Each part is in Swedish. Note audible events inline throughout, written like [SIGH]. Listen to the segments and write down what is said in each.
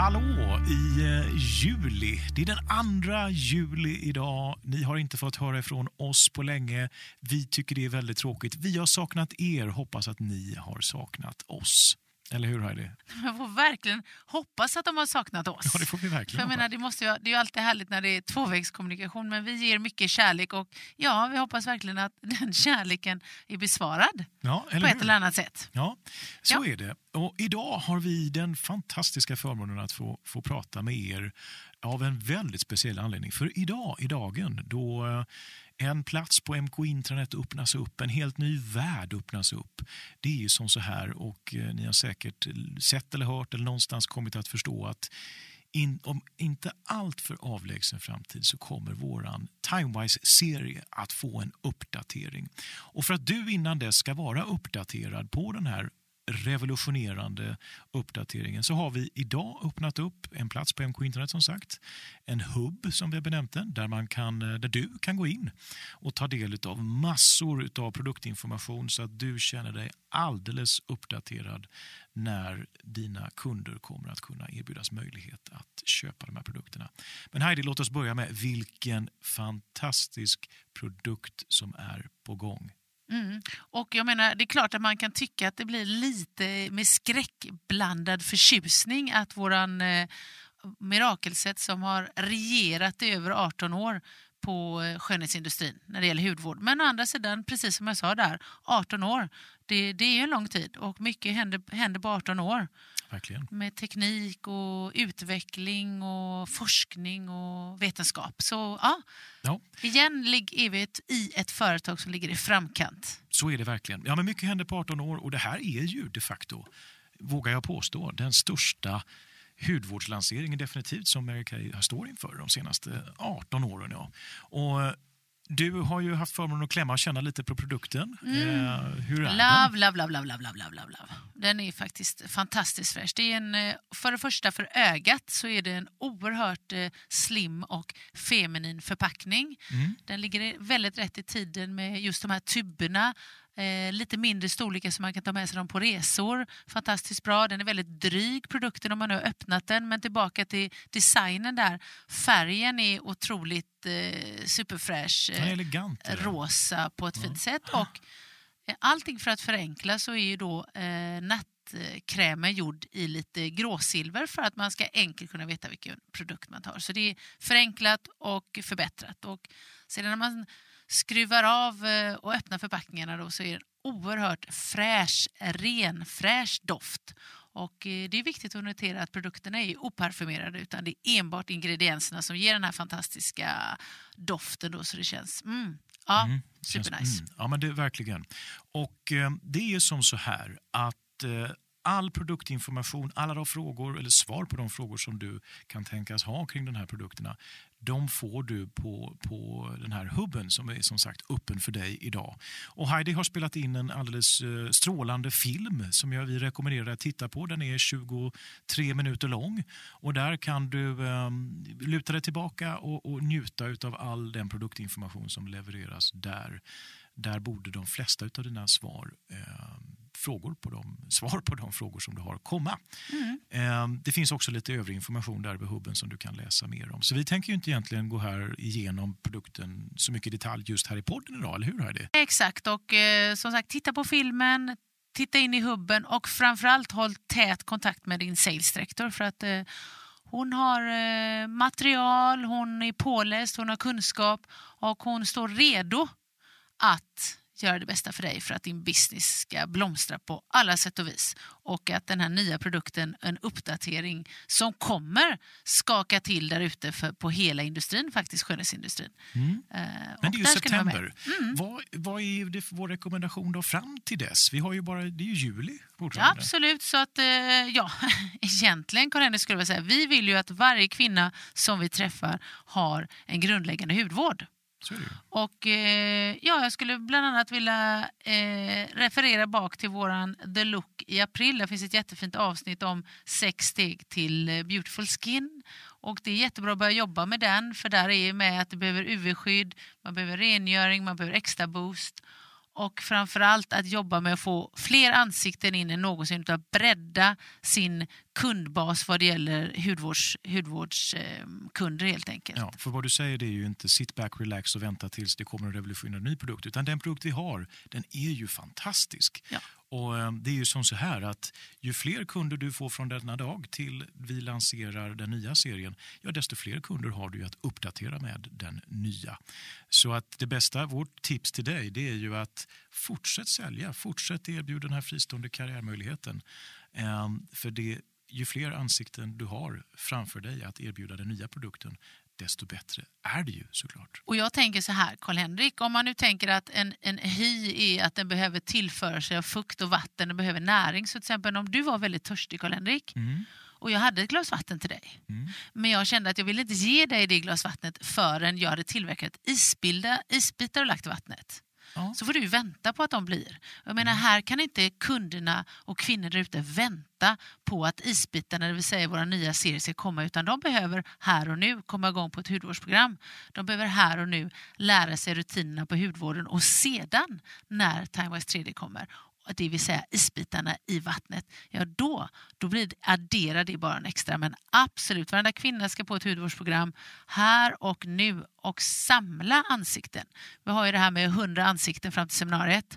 hallå i eh, juli. Det är den andra juli idag. Ni har inte fått höra ifrån oss på länge. Vi tycker det är väldigt tråkigt. Vi har saknat er. Hoppas att ni har saknat oss. Eller hur Heidi? [LAUGHS] Man får verkligen hoppas att de har saknat oss. Ja, det får vi För verkligen jag menar, det, måste ju, det är ju alltid härligt när det är tvåvägskommunikation men vi ger mycket kärlek och ja, vi hoppas verkligen att [LAUGHS] den kärleken är besvarad Ja, på ett hur? eller annat sätt. Ja, så Ja. är det. Och idag har vi den fantastiska förmånen att få, få prata med er av en väldigt speciell anledning. För idag, i dagen, då eh, en plats på MK Intranet öppnas upp, en helt ny värld öppnas upp. Det är ju som så här, och eh, ni har säkert sett eller hört eller någonstans kommit att förstå att in, om inte allt för avlägsen framtid så kommer våran Timewise-serie att få en uppdatering. Och för att du innan dess ska vara uppdaterad på den här revolutionerande uppdateringen så har vi idag öppnat upp en plats på MK Internet som sagt. En hubb som vi har benämnt den, där, man kan, där du kan gå in och ta del av massor av produktinformation så att du känner dig alldeles uppdaterad när dina kunder kommer att kunna erbjudas möjlighet att köpa de här produkterna. Men Heidi, låt oss börja med vilken fantastisk produkt som är på gång. Mm. Och jag menar, det är klart att man kan tycka att det blir lite med skräckblandad förtjusning att våran eh, mirakelsätt som har regerat i över 18 år på eh, skönhetsindustrin när det gäller hudvård. Men å andra sidan, precis som jag sa där, 18 år, det, det är en lång tid och mycket händer, händer på 18 år Verkligen. med teknik och utveckling och forskning och vetenskap. Så ja, Ja, igen lig- är vi i ett företag som ligger i framkant. så är det verkligen. Ja, men mycket händer på 18 år och det här är ju de facto, vågar jag påstå, den största hudvårdslanseringen definitivt som Mary Kay har står inför de senaste 18 åren. Ja. Och du har ju haft förmånen att klämma och känna lite på produkten. Eh, hur är Love, den? love, love, love, love, love, love, love, love. Den är faktiskt fantastiskt fräsch. Det är en, eh, för det första för ögat så är det en oerhört eh, slim och feminin förpackning. Mm. Den ligger väldigt rätt i tiden med just de här tuberna. Eh, lite mindre storlekar så man kan ta med sig dem på resor. Fantastiskt bra. Den är väldigt dryg produkten om man nu har öppnat den. Men tillbaka till designen där. Färgen är otroligt eh, superfräsch. Eh, elegant. rosa på ett fint sätt. Och eh, allting för att förenkla så är ju då eh, nattkrämen gjord i lite gråsilver för att man ska enkelt kunna veta vilken produkt man tar. Så det är förenklat och förbättrat. Och sedan när man skruvar av eh, och öppnar förpackningarna då så är det en oerhört fräsch, ren, fräsch doft. Och eh, det är viktigt att notera att produkterna är oparfumerade utan det är enbart ingredienserna som ger den här fantastiska doften då så det känns mm, ja, Mm, supernice. Mm, ja, men det verkligen. Och eh, det är ju som så här att eh, all produktinformation, alla de frågor eller svar på de frågor som du kan tänkas ha kring de här produkterna, de får du på, på den här hubben som är som sagt öppen för dig idag. Och Heidi har spelat in en alldeles eh, strålande film som jag vi rekommenderar dig att titta på. Den är 23 minuter lång och där kan du eh, luta dig tillbaka och, och njuta av all den produktinformation som levereras där. Där borde de flesta av dina svar eh, frågor på de, svar på de frågor som du har komma. Eh, det finns också lite övrig information där vid hubben som du kan läsa mer om. Så vi tänker ju inte egentligen gå här igenom produkten så mycket i detalj just här i podden idag, eller hur Heidi? Exakt, och eh, som sagt, titta på filmen, titta in i hubben och framförallt håll tät kontakt med din sales director för att eh, hon har material, hon är påläst, hon har kunskap och hon står redo att göra det bästa för dig för att din business ska blomstra på alla sätt och vis. Och att den här nya produkten, en uppdatering som kommer skaka till där ute på hela industrin, faktiskt skönhetsindustrin. Eh, Men det är ju september. Vad, vad är det för vår rekommendation då fram till dess? Vi har ju bara, det är ju juli Ja, fortfarande. absolut. Så att, eh, ja, [LAUGHS] egentligen Karin skulle jag säga, vi vill ju att varje kvinna som vi träffar har en grundläggande hudvård. Och eh, ja, jag skulle bland annat vilja eh, referera bak till våran The Look i april. Det finns ett jättefint avsnitt om sex steg till eh, beautiful skin. Och det är jättebra att börja jobba med den för där är med att du behöver UV-skydd, man behöver rengöring, man behöver extra boost och framförallt att jobba med att få fler ansikten in än någonsin, att bredda sin kundbas vad det gäller hudvårds, hudvårdskunder helt enkelt. Ja, för vad du säger det är ju inte sit back, relax och vänta tills det kommer en revolutionerande ny produkt, utan den produkt vi har, den är ju fantastisk. Ja. Och eh, Det är ju som så här att ju fler kunder du får från denna dag till vi lanserar den nya serien, ja, desto fler kunder har du att uppdatera med den nya. Så att det bästa, vårt tips till dig, det är ju att fortsätt sälja, fortsätt erbjuda den här fristående karriärmöjligheten. Ehm, för det, ju fler ansikten du har framför dig att erbjuda den nya produkten, desto bättre är det ju såklart. Och jag tänker så här, Karl-Henrik, om man nu tänker att en, en hy är att den behöver tillföra sig av fukt och vatten, den behöver näring. Så till exempel om du var väldigt törstig, Karl-Henrik, Mm. och jag hade ett glas vatten till dig. Mm. Men jag kände att jag ville inte ge dig det glas vattnet förrän jag hade tillverkat isbilda, isbitar och lagt i vattnet. Ja. Så får du vänta på att de blir. Jag menar, här kan inte kunderna och kvinnor där ute vänta på att isbitarna, det vill säga våra nya serier, ska komma. Utan de behöver här och nu komma igång på ett hudvårdsprogram. De behöver här och nu lära sig rutinerna på hudvården och sedan när TimeWise 3D kommer det vill säga isbitarna i vattnet, ja då, då blir det, adderar det bara en extra. Men absolut, varenda kvinna ska på ett hudvårdsprogram här och nu och samla ansikten. Vi har ju det här med 100 ansikten fram till seminariet.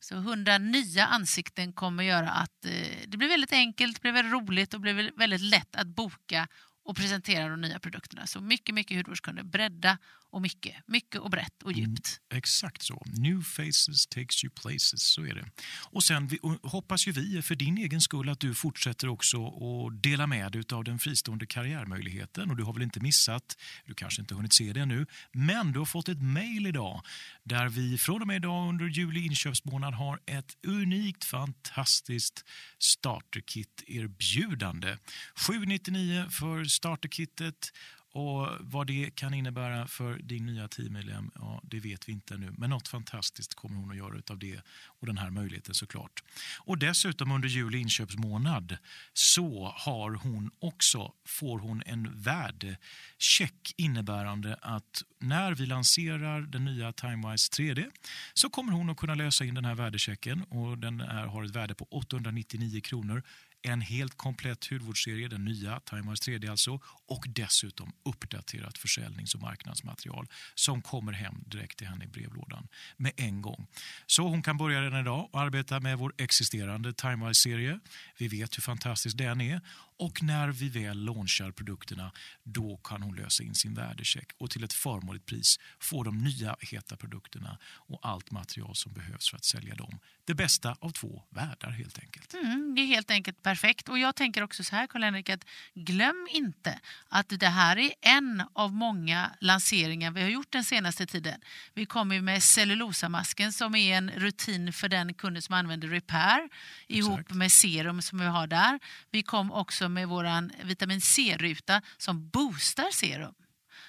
Så 100 nya ansikten kommer göra att eh, det blir väldigt enkelt, det blir väldigt roligt och blir väldigt lätt att boka och presentera de nya produkterna. Så mycket, mycket hudvårdskunder. Bredda och mycket. Mycket och brett och djupt. Exakt så. New faces takes you places. Så är det. Och sen vi, och hoppas ju vi för din egen skull att du fortsätter också att dela med dig av den fristående karriärmöjligheten. Och du har väl inte missat, du kanske inte hunnit se det ännu, men du har fått ett mejl idag där vi från och med idag under juli inköpsmånad har ett unikt fantastiskt starterkit-erbjudande. 799 för starterkittet och Vad det kan innebära för din nya teammedlem, ja, det vet vi inte ännu. Men något fantastiskt kommer hon att göra av det och den här möjligheten såklart. Och dessutom under juli inköpsmånad så har hon också, får hon en värdecheck innebärande att när vi lanserar den nya TimeWise 3D så kommer hon att kunna lösa in den här värdechecken och den är, har ett värde på 899 kronor en helt komplett hudvårdsserie, den nya TimeWise 3D alltså, och dessutom uppdaterat försäljnings och marknadsmaterial som kommer hem direkt till henne i brevlådan med en gång. Så hon kan börja redan idag och arbeta med vår existerande TimeWise-serie. Vi vet hur fantastisk den är och när vi väl launchar produkterna då kan hon lösa in sin värdecheck och till ett förmånligt pris få de nya heta produkterna och allt material som behövs för att sälja dem. Det bästa av två världar helt enkelt. Mm, det är helt enkelt perfekt. Och jag tänker också så här Karl-Henrik, att glöm inte att det här är en av många lanseringar vi har gjort den senaste tiden. Vi kommer med cellulosamasken som är en rutin för den kunden som använder Repair ihop Exakt. med serum som vi har där. Vi kom också med vår vitamin C-ruta som boostar serum.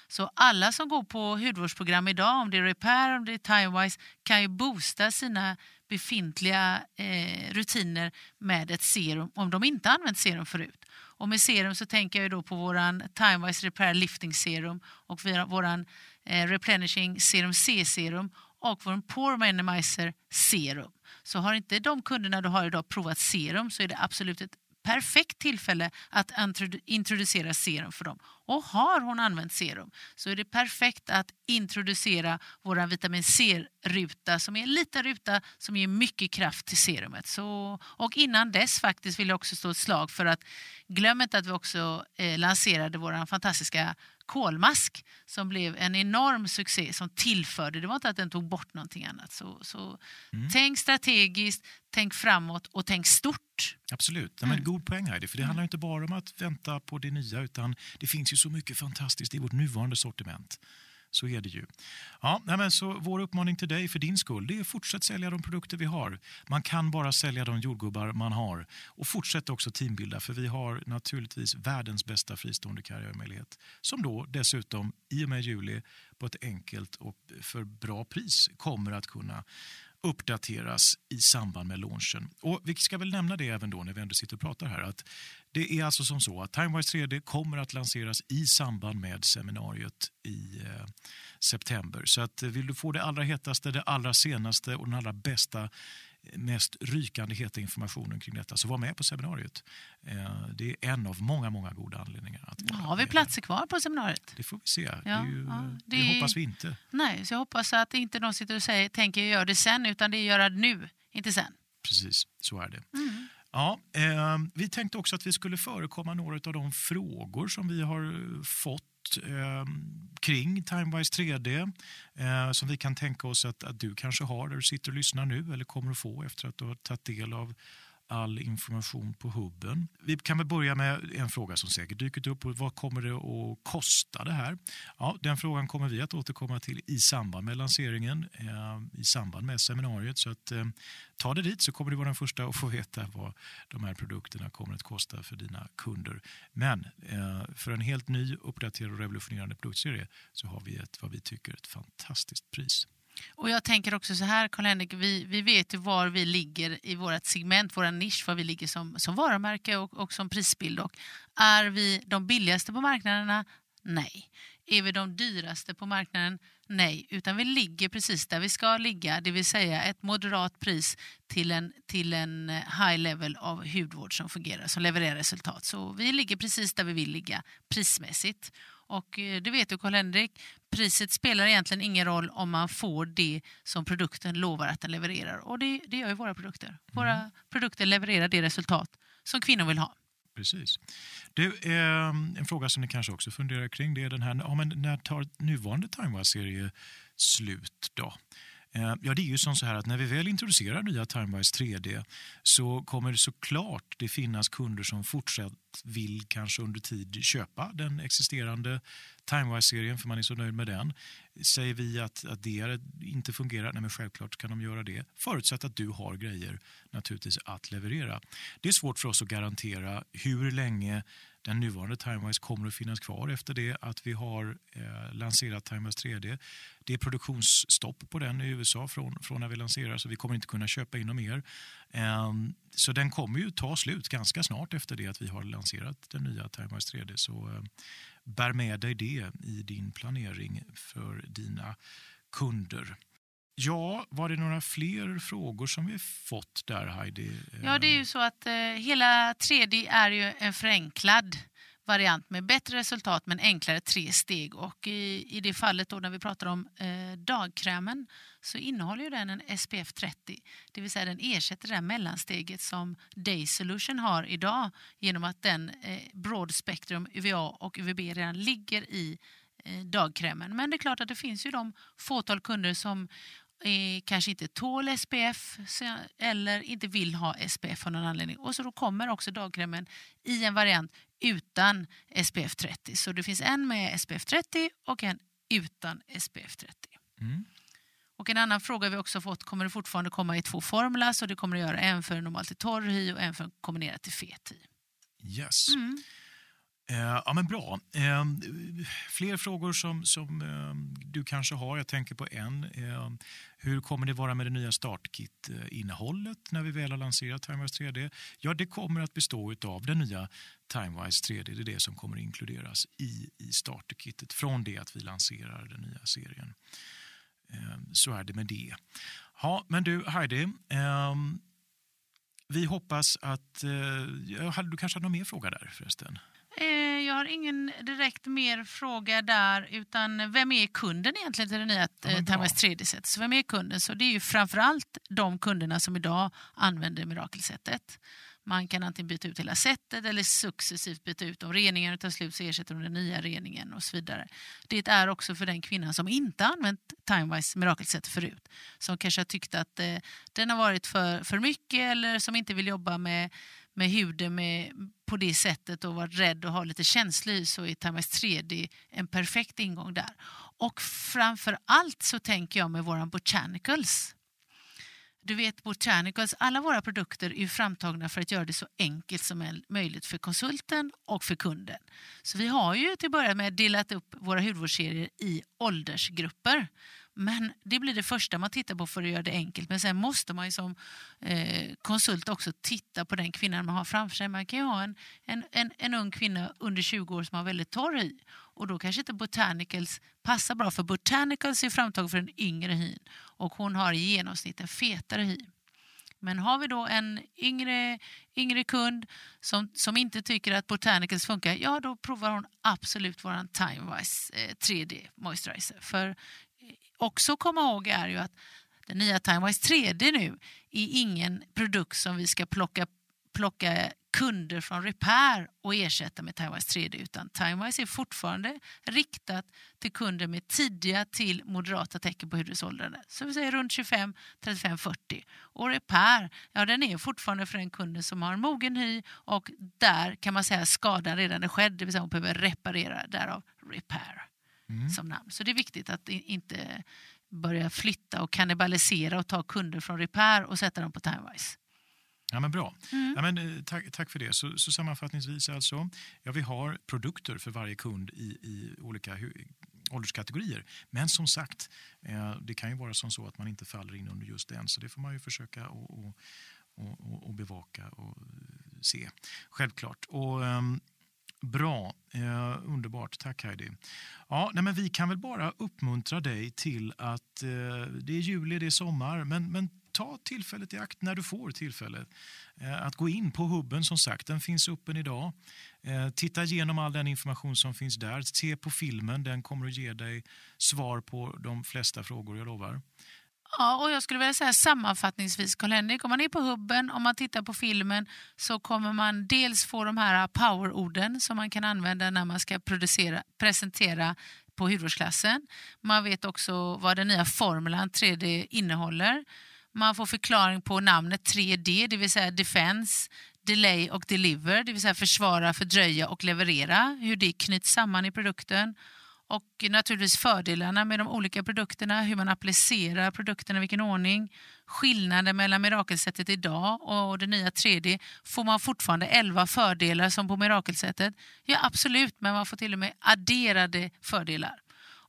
Så alla som går på hudvårdsprogram idag, om det är Repair, om det är TimeWise, kan ju boosta sina befintliga eh, rutiner med ett serum om de inte använt serum förut. Och med serum så tänker jag då på våran TimeWise Repair Lifting Serum och vår våran eh, Replenishing Serum C-serum och vår Pore Minimizer Serum. Så har inte de kunderna du har idag provat serum så är det absolut ett perfekt tillfälle att introducera serum för dem. Och har hon använt serum så är det perfekt att introducera vår vitamin C-ruta som är en liten ruta som ger mycket kraft till serumet. Så, och innan dess faktiskt vill jag också stå ett slag för att glöm inte att vi också eh, lanserade vår fantastiska kolmask som blev en enorm succé som tillförde, det var inte att den tog bort någonting annat. Så, så tänk strategiskt, tänk framåt och tänk stort. Absolut, ja, men god poäng Heidi, för det handlar ju inte bara om att vänta på det nya utan det finns ju så mycket fantastiskt i vårt nuvarande sortiment. Så är det ju. Ja, men så vår uppmaning till dig för din skull det är fortsätt sälja de produkter vi har. Man kan bara sälja de jordgubbar man har. Och fortsätt också teambilda för vi har naturligtvis världens bästa fristående karriärmöjlighet som då dessutom i och med juli på ett enkelt och för bra pris kommer att kunna uppdateras i samband med launchen. Och vi ska väl nämna det även då när vi ändå sitter och pratar här. att det är alltså som så att Timewise 3D kommer att lanseras i samband med seminariet i eh, september. Så att, eh, vill du få det allra hetaste, det allra senaste och den allra bästa mest rykande heta informationen kring detta, så var med på seminariet. Eh, det är en av många, många goda anledningar. Att Har vi platser kvar på seminariet? Det får vi se. Ja, det, ju, ja, det... det- hoppas vi inte. Nej, så jag hoppas att inte någon sitter och säger, tänker göra det sen, utan det är göra det nu, inte sen. Precis, så är det. Mm. Ja, eh, vi tänkte också att vi skulle förekomma några av de frågor som vi har eh, fått eh, kring Timewise 3D eh, som vi kan tänka oss att, att du kanske har där du sitter och lyssnar nu eller kommer att få efter att du har tagit del av all information på hubben. Vi kan väl börja med en fråga som säkert dyker upp. Vad kommer det att kosta det här? Ja, den frågan kommer vi att återkomma till i samband med lanseringen, eh, i samband med seminariet. Så att, eh, ta det dit så kommer du vara den första att få veta vad de här produkterna kommer att kosta för dina kunder. Men eh, för en helt ny, uppdaterad och revolutionerande produktserie så har vi ett, vad vi tycker, ett fantastiskt pris. Och jag tänker också så här, Karl-Henrik, vi, vi vet ju var vi ligger i vårt segment, vår nisch, var vi ligger som, som varumärke och, och som prisbild. Och är vi de billigaste på marknaderna? Nej. Är vi de dyraste på marknaden? Nej, utan vi ligger precis där vi ska ligga, det vill säga ett moderat pris till en, till en eh, high level av hudvård som fungerar, som levererar resultat. Så vi ligger precis där vi vill ligga prismässigt. Och eh, det vet du Karl-Henrik, priset spelar egentligen ingen roll om man får det som produkten lovar att den levererar. Och det, det gör ju våra produkter. Våra produkter levererar det resultat som kvinnor vill ha. Precis. Du, eh, en fråga som ni kanske också funderar kring det är den här, ja, men när tar nuvarande Timewise-serie slut då? Eh, ja, det är ju som så här att när vi väl introducerar nya Timewise 3D så kommer det såklart det finnas kunder som fortsatt vill kanske under tid köpa den existerande Timewise-serien för man är så nöjd med den. Säger vi att, att det inte fungerar, nej men självklart kan de göra det. Förutsatt att du har grejer naturligtvis att leverera. Det är svårt för oss att garantera hur länge den nuvarande Timewise kommer att finnas kvar efter det att vi har eh, lanserat Timewise 3D. Det är produktionsstopp på den i USA från, från när vi lanserar så vi kommer inte kunna köpa in dem mer. Eh, så den kommer ju ta slut ganska snart efter det att vi har lanserat den nya Timewise 3D. Så eh, bär med dig det i din planering för dina kunder. Ja, var det några fler frågor som vi fått där Heidi? Ja, det är ju så att eh, hela 3D är ju en förenklad variant med bättre resultat men enklare tre steg. Och i, i det fallet då när vi pratar om eh, dagkrämen så innehåller ju den en SPF 30. Det vill säga den ersätter det här mellansteget som Day Solution har idag genom att den eh, broad spectrum UVA och UVB redan ligger i eh, dagkrämen. Men det är klart att det finns ju de fåtal kunder som eh, kanske inte tål SPF eller inte vill ha SPF av någon anledning. Och så då kommer också dagkrämen i en variant utan SPF 30. Så det finns en med SPF 30 och en utan SPF 30. Mm. Och en annan fråga vi också fått, kommer det fortfarande komma i två formler? Så det kommer det göra en för normal till torr hy och en för kombinerat till fet hy. Yes. Mm. Eh, ja, men bra. Eh, fler frågor som, som eh, du kanske har. Jag tänker på en. Eh, hur kommer det vara med det nya startkit-innehållet när vi väl har lanserat Timewise 3D? Ja, det kommer att bestå av den nya Timewise 3D. Det är det som kommer att inkluderas i, i starterkittet från det att vi lanserar den nya serien. Eh, så är det med det. Ja, men du Heidi, eh, vi hoppas att... Eh, du kanske hade någon mer fråga där förresten? Jag har ingen direkt mer fråga där, utan vem är kunden egentligen till det nya eh. Timewise 3D-sättet? Så vem är kunden? Så det är ju framförallt de kunderna som idag använder mirakelsättet. Man kan antingen byta ut hela sättet eller successivt byta ut dem. Reningen tar slut så ersätter de den nya reningen och så vidare. Det är också för den kvinnan som inte använt Timewise mirakelsätt förut. Som kanske har tyckt att eh, den har varit för, för mycket eller som inte vill jobba med, med huden med, på det sättet och varit rädd och ha lite känslig så är Timex 3D en perfekt ingång där. Och framför allt så tänker jag med våran Botanicals. Du vet Botanicals, alla våra produkter är framtagna för att göra det så enkelt som möjligt för konsulten och för kunden. Så vi har ju till att börja med delat upp våra hudvårdsserier i åldersgrupper. Men det blir det första man tittar på för att göra det enkelt. Men sen måste man ju som eh, konsult också titta på den kvinnan man har framför sig. Man kan ju ha en, en, en, en ung kvinna under 20 år som har väldigt torr hy. Och då kanske inte Botanicals passar bra för Botanicals är framtaget för den yngre hyn och hon har i genomsnitt en fetare hy. Men har vi då en yngre, yngre kund som, som inte tycker att Botanicals funkar, ja då provar hon absolut vår Timewise eh, 3D Moisturizer. För också komma ihåg är ju att den nya Timewise 3D nu är ingen produkt som vi ska plocka, plocka kunder från Repair och ersätta med Timewise 3D utan Timewise är fortfarande riktat till kunder med tidiga till moderata tecken på hudhusåldrande, Så vi säger runt 25, 35, 40. Och Repair, ja den är fortfarande för den kunden som har en mogen hy och där kan man säga skadan redan är skedd, det vill säga hon behöver reparera, därav Repair mm. som namn. Så det är viktigt att inte börja flytta och kannibalisera och ta kunder från Repair och sätta dem på Timewise. Ja, men bra. Mm. Ja, men, eh, tack, tack för det. Så, så sammanfattningsvis alltså, ja, vi har produkter för varje kund i, i olika ålderskategorier. Men som sagt, eh, det kan ju vara som så att man inte faller in under just den. Så det får man ju försöka och, och, och, och bevaka och se. Självklart. Och, um, Bra, eh, underbart. Tack Heidi. Ja, nej, men vi kan väl bara uppmuntra dig till att eh, det är juli, det är sommar, men, men ta tillfället i akt när du får tillfället. Eh, att gå in på hubben, som sagt, den finns öppen idag. Eh, titta igenom all den information som finns där. Se på filmen, den kommer att ge dig svar på de flesta frågor, jag lovar. Ja, och jag skulle vilja säga sammanfattningsvis, Karl-Henrik, om man är på hubben, om man tittar på filmen så kommer man dels få de här powerorden som man kan använda när man ska producera, presentera på hudvårdsklassen. Man vet också vad den nya formulan 3D innehåller. Man får förklaring på namnet 3D, det vill säga Defense, Delay och Deliver, det vill säga försvara, fördröja och leverera, hur det knyts samman i produkten. Och naturligtvis fördelarna med de olika produkterna, hur man applicerar produkterna, i vilken ordning. Skillnaden mellan mirakelsättet idag och det nya 3D. Får man fortfarande 11 fördelar som på mirakelsättet? Ja, absolut, men man får till och med adderade fördelar.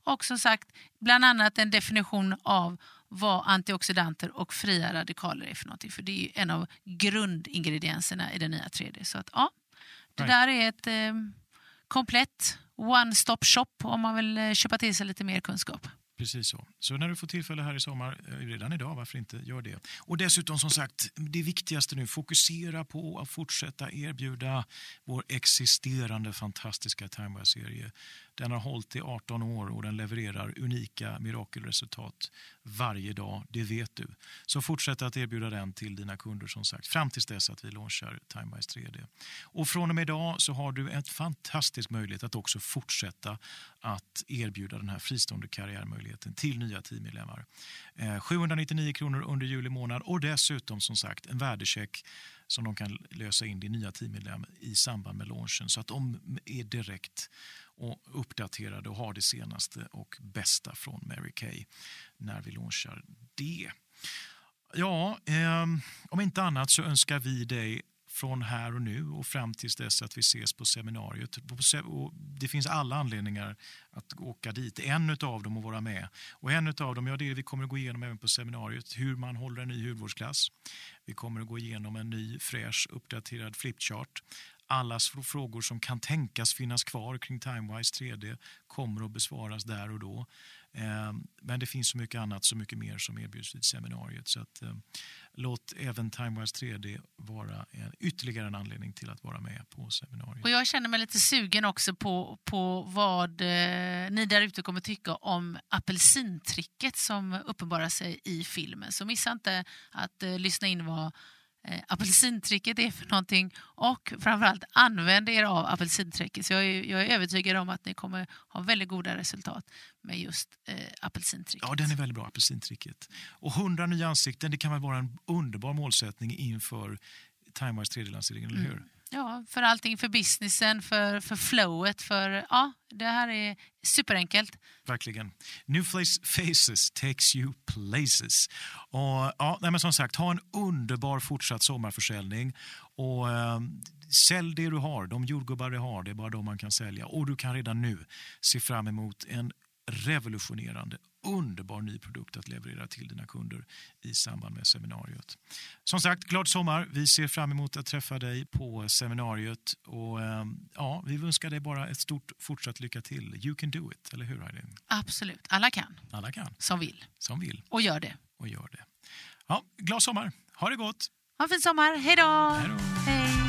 Och som sagt, bland annat en definition av vad antioxidanter och fria radikaler är för någonting. För det är en av grundingredienserna i det nya 3D. Så att, ja, det där är ett eh, komplett one-stop shop om man vill eh, köpa till sig lite mer kunskap. Precis så. Så när du får tillfälle här i sommar, eh, redan idag, varför inte, gör det. Och dessutom som sagt, det viktigaste nu, fokusera på att fortsätta erbjuda vår existerande fantastiska Timeware-serie. Den har hållit i 18 år och den levererar unika mirakelresultat varje dag, det vet du. Så fortsätt att erbjuda den till dina kunder som sagt, fram tills dess att vi launchar Timewise 3D. Och från och med idag så har du en fantastisk möjlighet att också fortsätta att erbjuda den här fristående karriärmöjligheten till nya teammedlemmar. Eh, 799 kronor under juli månad och dessutom som sagt en värdecheck som de kan lösa in din nya teammedlem i samband med launchen så att de är direkt och uppdaterade och har det senaste och bästa från Mary Kay när vi launchar det. Ja, eh, om inte annat så önskar vi dig från här och nu och fram tills dess att vi ses på seminariet. Och det finns alla anledningar att åka dit. En av dem att vara med. Och en av dem, ja, det är vi kommer att gå igenom även på seminariet, hur man håller en ny hudvårdsklass. Vi kommer att gå igenom en ny fräsch uppdaterad flipchart. Alla frågor som kan tänkas finnas kvar kring Timewise 3D kommer att besvaras där och då. Ehm, men det finns så mycket annat, så mycket mer som erbjuds vid seminariet. Så att, ehm, låt även Timewise 3D vara en, ytterligare en anledning till att vara med på seminariet. Och jag känner mig lite sugen också på, på vad eh, ni där ute kommer tycka om apelsintricket som uppenbarar sig i filmen. Så missa inte att eh, lyssna in vad Eh, apelsintricket är för någonting och framförallt använd er av apelsintricket. Så jag är, jag är övertygad om att ni kommer ha väldigt goda resultat med just eh, apelsintricket. Ja, den är väldigt bra, apelsintricket. Och 100 nya ansikten, det kan väl vara en underbar målsättning inför Timewise 3D-lanseringen, eller hur? Mm. Ja, för allting, för businessen, för, för flowet, för ja, det här är superenkelt. Verkligen. New faces takes you places. Och, ja, men som sagt, ha en underbar fortsatt sommarförsäljning. Och, eh, sälj det du har, de jordgubbar du har, det är bara de man kan sälja. Och du kan redan nu se fram emot en revolutionerande underbar ny produkt att leverera till dina kunder i samband med seminariet. Som sagt, glad sommar. Vi ser fram emot att träffa dig på seminariet. Och, eh, ja, vi önskar dig bara ett stort fortsatt lycka till. You can do it, eller hur Heidi? Absolut, alla kan. Alla kan. Som vill. Som vill. Och gör det. Och gör det. Ja, glad sommar. Ha det gott. Ha en fin sommar. Hej då! Hej då.